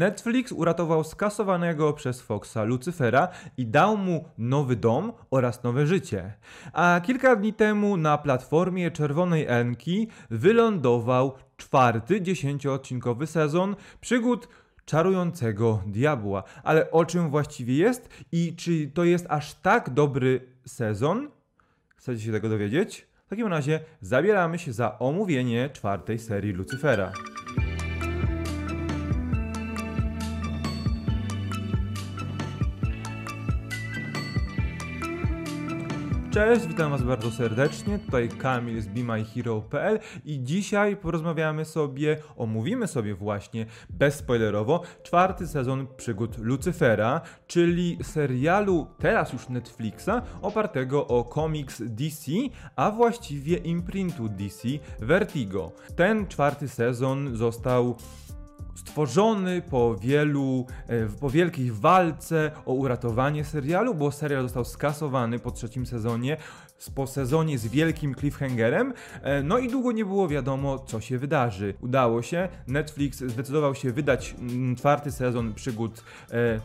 Netflix uratował skasowanego przez Foxa Lucyfera i dał mu nowy dom oraz nowe życie. A kilka dni temu na platformie Czerwonej Enki wylądował czwarty dziesięcioodcinkowy sezon przygód czarującego diabła. Ale o czym właściwie jest i czy to jest aż tak dobry sezon? Chcecie się tego dowiedzieć? W takim razie zabieramy się za omówienie czwartej serii Lucyfera. Cześć, witam Was bardzo serdecznie. Tutaj Kamil z BeMyHero.pl i dzisiaj porozmawiamy sobie, omówimy sobie właśnie bezspoilerowo czwarty sezon przygód Lucyfera, czyli serialu teraz już Netflixa opartego o komiks DC, a właściwie imprintu DC Vertigo. Ten czwarty sezon został stworzony po wielu, e, po wielkiej walce o uratowanie serialu, bo serial został skasowany po trzecim sezonie, po sezonie z wielkim cliffhangerem, e, no i długo nie było wiadomo, co się wydarzy. Udało się, Netflix zdecydował się wydać mm, czwarty sezon przygód e,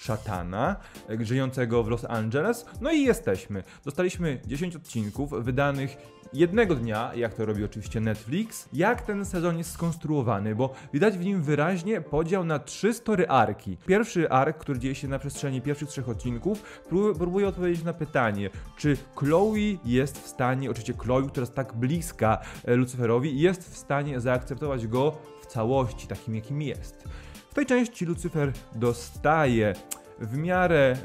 szatana, żyjącego w Los Angeles. No i jesteśmy. Dostaliśmy 10 odcinków wydanych jednego dnia, jak to robi oczywiście Netflix, jak ten sezon jest skonstruowany, bo widać w nim wyraźnie podział na trzy story arki. Pierwszy ark, który dzieje się na przestrzeni pierwszych trzech odcinków, próbuje odpowiedzieć na pytanie, czy Chloe jest w stanie, oczywiście Chloe, która jest tak bliska e, Lucyferowi, jest w stanie zaakceptować go w całości, takim jakim jest. W tej części Lucyfer dostaje w miarę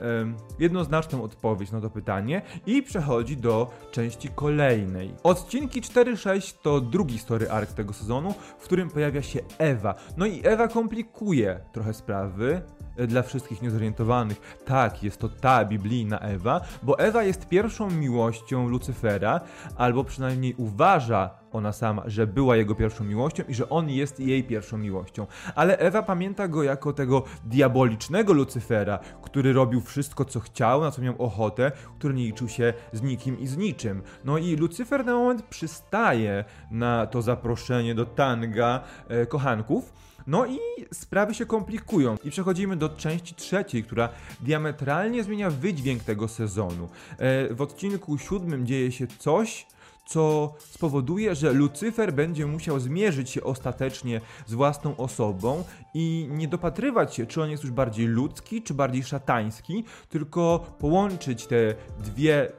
jednoznaczną odpowiedź na to pytanie i przechodzi do części kolejnej. Odcinki 4-6 to drugi story arc tego sezonu, w którym pojawia się Ewa. No i Ewa komplikuje trochę sprawy, dla wszystkich niezorientowanych. Tak, jest to ta biblijna Ewa, bo Ewa jest pierwszą miłością Lucyfera, albo przynajmniej uważa ona sama, że była jego pierwszą miłością i że on jest jej pierwszą miłością. Ale Ewa pamięta go jako tego diabolicznego Lucyfera, który robił wszystko, co chciał, na co miał ochotę, który nie liczył się z nikim i z niczym. No i Lucyfer na moment przystaje na to zaproszenie do tanga e, kochanków. No i sprawy się komplikują i przechodzimy do części trzeciej, która diametralnie zmienia wydźwięk tego sezonu. E, w odcinku siódmym dzieje się coś, co spowoduje, że Lucyfer będzie musiał zmierzyć się ostatecznie z własną osobą i nie dopatrywać się, czy on jest już bardziej ludzki, czy bardziej szatański, tylko połączyć te dwie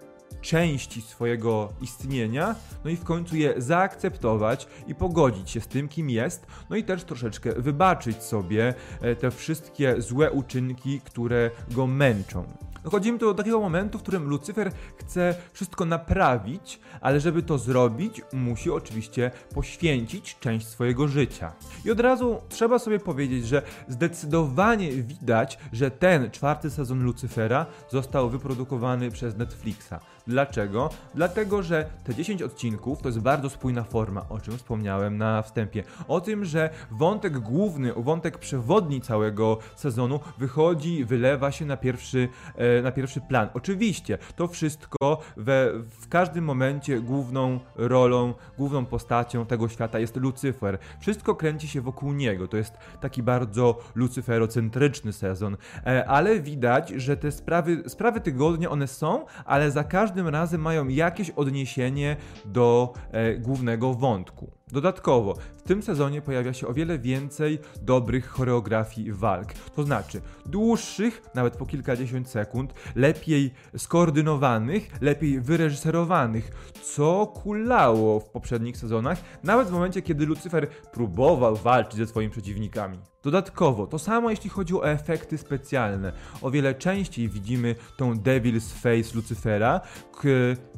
części swojego istnienia, no i w końcu je zaakceptować i pogodzić się z tym, kim jest, no i też troszeczkę wybaczyć sobie e, te wszystkie złe uczynki, które go męczą. Dochodzimy tu do takiego momentu, w którym Lucyfer chce wszystko naprawić, ale żeby to zrobić, musi oczywiście poświęcić część swojego życia. I od razu trzeba sobie powiedzieć, że zdecydowanie widać, że ten czwarty sezon Lucyfera został wyprodukowany przez Netflixa. Dlaczego? Dlatego, że te 10 odcinków to jest bardzo spójna forma, o czym wspomniałem na wstępie. O tym, że wątek główny, wątek przewodni całego sezonu wychodzi, wylewa się na pierwszy, e, na pierwszy plan. Oczywiście, to wszystko we, w każdym momencie główną rolą, główną postacią tego świata jest Lucyfer. Wszystko kręci się wokół niego. To jest taki bardzo lucyferocentryczny sezon, e, ale widać, że te sprawy, sprawy tygodnia one są, ale za każdym każdym razem mają jakieś odniesienie do e, głównego wątku. Dodatkowo, w tym sezonie pojawia się o wiele więcej dobrych choreografii walk. To znaczy, dłuższych, nawet po kilkadziesiąt sekund, lepiej skoordynowanych, lepiej wyreżyserowanych, co kulało w poprzednich sezonach, nawet w momencie, kiedy Lucyfer próbował walczyć ze swoimi przeciwnikami. Dodatkowo, to samo jeśli chodzi o efekty specjalne. O wiele częściej widzimy tą Devil's Face Lucyfera,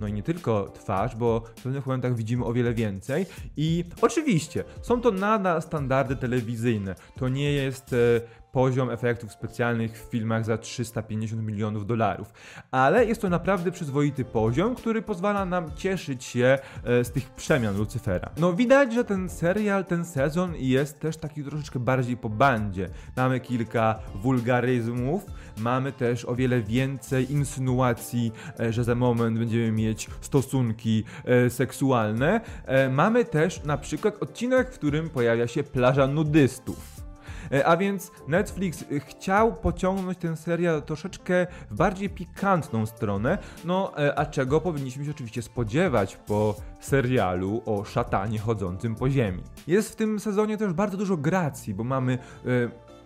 no i nie tylko twarz, bo w pewnych momentach widzimy o wiele więcej i oczywiście są to nadal standardy telewizyjne. To nie jest e, poziom efektów specjalnych w filmach za 350 milionów dolarów. Ale jest to naprawdę przyzwoity poziom, który pozwala nam cieszyć się e, z tych przemian Lucyfera. No widać, że ten serial, ten sezon jest też taki troszeczkę bardziej po bandzie. Mamy kilka wulgaryzmów, mamy też o wiele więcej insynuacji, e, że za moment będziemy mieć stosunki e, seksualne. Mamy też na przykład odcinek, w którym pojawia się plaża nudystów. E, A więc Netflix e, chciał pociągnąć ten serial troszeczkę w bardziej pikantną stronę, no e, a czego powinniśmy się oczywiście spodziewać po serialu o szatanie chodzącym po ziemi. Jest w tym sezonie też bardzo dużo gracji, bo mamy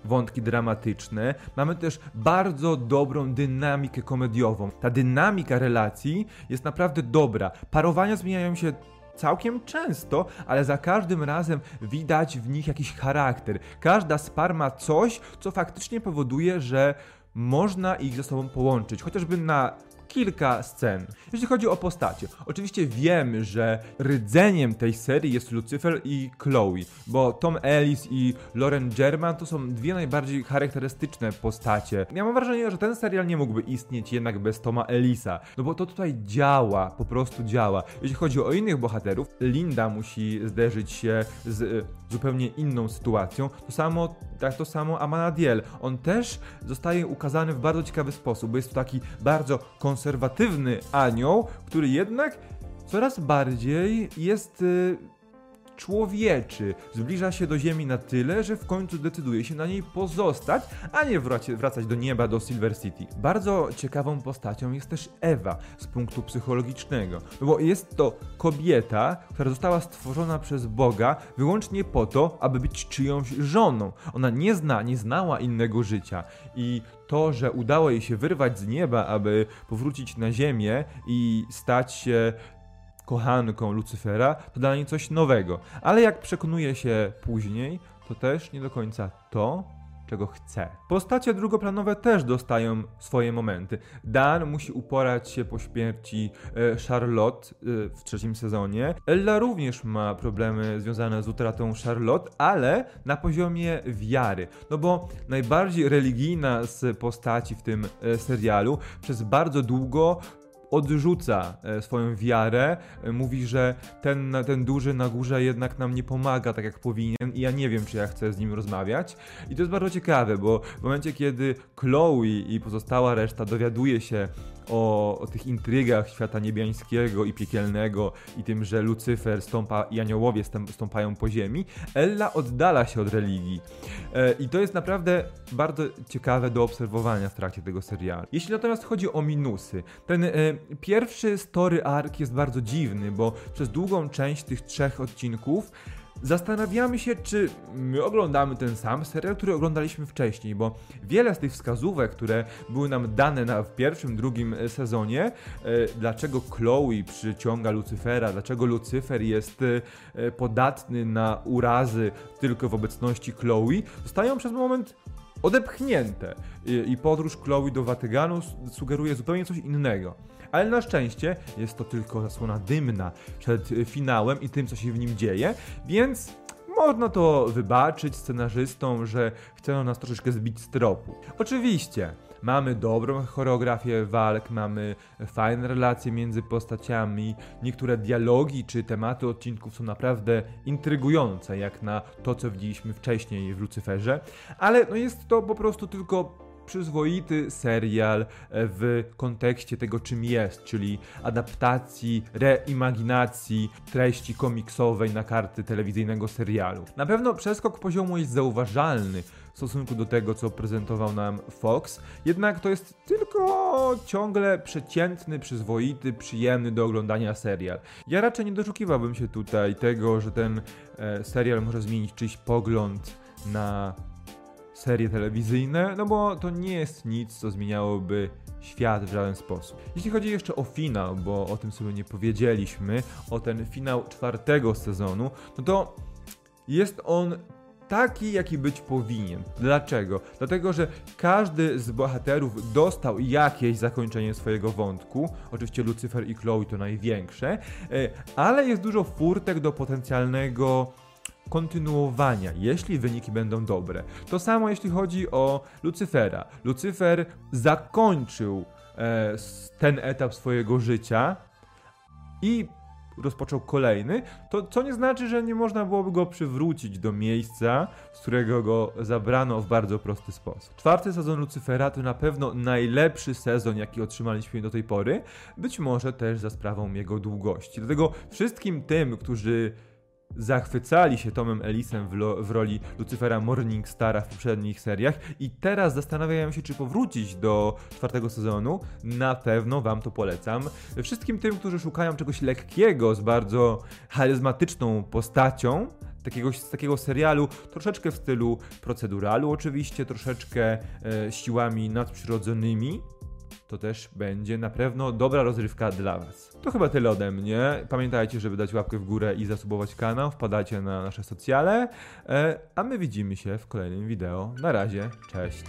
wątki dramatyczne, mamy też bardzo dobrą dynamikę komediową. Ta dynamika relacji jest naprawdę dobra. Parowania zmieniają się całkiem często, ale za każdym razem widać w nich jakiś charakter. Każda z par ma coś, co faktycznie powoduje, że można ich ze sobą połączyć, chociażby na kilka scen. Jeśli chodzi o postacie, oczywiście wiemy, że rdzeniem tej serii jest Lucifer i Chloe, bo Tom Ellis i Lauren German to są dwie najbardziej charakterystyczne postacie. Ja mam wrażenie, że ten serial nie mógłby istnieć jednak bez Toma Ellisa, no bo to tutaj działa, po prostu działa. Jeśli chodzi o innych bohaterów, Linda musi zderzyć się z y, zupełnie inną sytuacją. To samo, tak to samo Amanadiel. On też zostaje ukazany w bardzo ciekawy sposób, bo jest to taki bardzo konserwatywny anioł, który jednak coraz bardziej jest y, człowieczy. Zbliża się do Ziemi na tyle, że w końcu decyduje się na niej pozostać, a nie wracać do nieba, do Silver City. Bardzo ciekawą postacią jest też Ewa z punktu psychologicznego, bo jest to kobieta, która została stworzona przez Boga wyłącznie po to, aby być czyjąś żoną. Ona nie zna, nie znała innego życia i to, że udało jej się wyrwać z nieba, aby powrócić na ziemię i stać się kochanką Lucyfera, to dla niej coś nowego. Ale jak przekonuje się później, to też nie do końca to, czego chce. Postacie drugoplanowe też dostają swoje momenty. Dan musi uporać się po śmierci e, Charlotte e, w trzecim sezonie. Ella również ma problemy związane z utratą Charlotte, ale na poziomie wiary. No bo najbardziej religijna z postaci w tym e, serialu przez bardzo długo odrzuca e, swoją wiarę, e, mówi, że ten, ten duży na górze jednak nam nie pomaga tak jak powinien i ja nie wiem, czy ja chcę z nim rozmawiać. I to jest bardzo ciekawe, bo w momencie, kiedy Chloe i pozostała reszta dowiaduje się o, tych intrygach świata niebiańskiego i piekielnego i tym, że Lucyfer stąpa i aniołowie stąpają po ziemi, Ella oddala się od religii. E, I to jest naprawdę bardzo ciekawe do obserwowania w trakcie tego serialu. Jeśli natomiast chodzi o minusy, ten e, pierwszy story arc jest bardzo dziwny, bo przez długą część tych trzech odcinków Zastanawiamy się, czy my oglądamy ten sam serial, który oglądaliśmy wcześniej, bo wiele z tych wskazówek, które były nam dane na, w pierwszym, drugim e, sezonie, e, dlaczego Chloe przyciąga Lucyfera, dlaczego Lucyfer jest e, podatny na urazy tylko w obecności Chloe, zostają przez moment odepchnięte. I, podróż Chloe do Watyganu s- sugeruje zupełnie coś innego. Ale na szczęście jest to tylko zasłona dymna przed y, finałem i tym, co się w nim dzieje, więc można to wybaczyć scenarzystom, że chcą nas troszeczkę zbić z tropu. Oczywiście, mamy dobrą choreografię walk, mamy fajne relacje między postaciami, niektóre dialogi czy tematy odcinków są naprawdę intrygujące, jak na to, co widzieliśmy wcześniej w Lucyferze, ale no jest to po prostu tylko przyzwoity serial e, w kontekście tego, czym jest, czyli adaptacji, reimaginacji treści komiksowej na karty telewizyjnego serialu. Na pewno przeskok poziomu jest zauważalny w stosunku do tego, co prezentował nam Fox, jednak to jest tylko ciągle przeciętny, przyzwoity, przyjemny do oglądania serial. Ja raczej nie doszukiwałbym się tutaj tego, że ten e, serial może zmienić czyjś pogląd na serie telewizyjne, no bo to nie jest nic, co zmieniałoby świat w żaden sposób. Jeśli chodzi jeszcze o finał, bo o tym sobie nie powiedzieliśmy, o ten finał czwartego sezonu, no to jest on taki, jaki być powinien. Dlaczego? Dlatego, że każdy z bohaterów dostał jakieś zakończenie swojego wątku. Oczywiście Lucyfer i Chloe to największe, e, ale jest dużo furtek do potencjalnego kontynuowania, jeśli wyniki będą dobre. To samo jeśli chodzi o Lucyfera. Lucyfer zakończył e, ten etap swojego życia i rozpoczął kolejny, to co nie znaczy, że nie można byłoby go przywrócić do miejsca, z którego go zabrano w bardzo prosty sposób. Czwarty sezon Lucyfera to na pewno najlepszy sezon, jaki otrzymaliśmy do tej pory, być może też za sprawą jego długości. Dlatego wszystkim tym, którzy zachwycali się Tomem Ellisem w, lo- w roli Lucyfera Morningstara w poprzednich seriach i teraz zastanawiają się, czy powrócić do czwartego sezonu. Na pewno wam to polecam. Wszystkim tym, którzy szukają czegoś lekkiego z bardzo charyzmatyczną postacią, takiego, z takiego serialu, troszeczkę w stylu proceduralu oczywiście, troszeczkę e, siłami nadprzyrodzonymi, to też będzie na pewno dobra rozrywka dla Was. To chyba tyle ode mnie. Pamiętajcie, żeby dać łapkę w górę i zasubować kanał, wpadajcie na nasze socjale, e, a my widzimy się w kolejnym wideo. Na razie, cześć!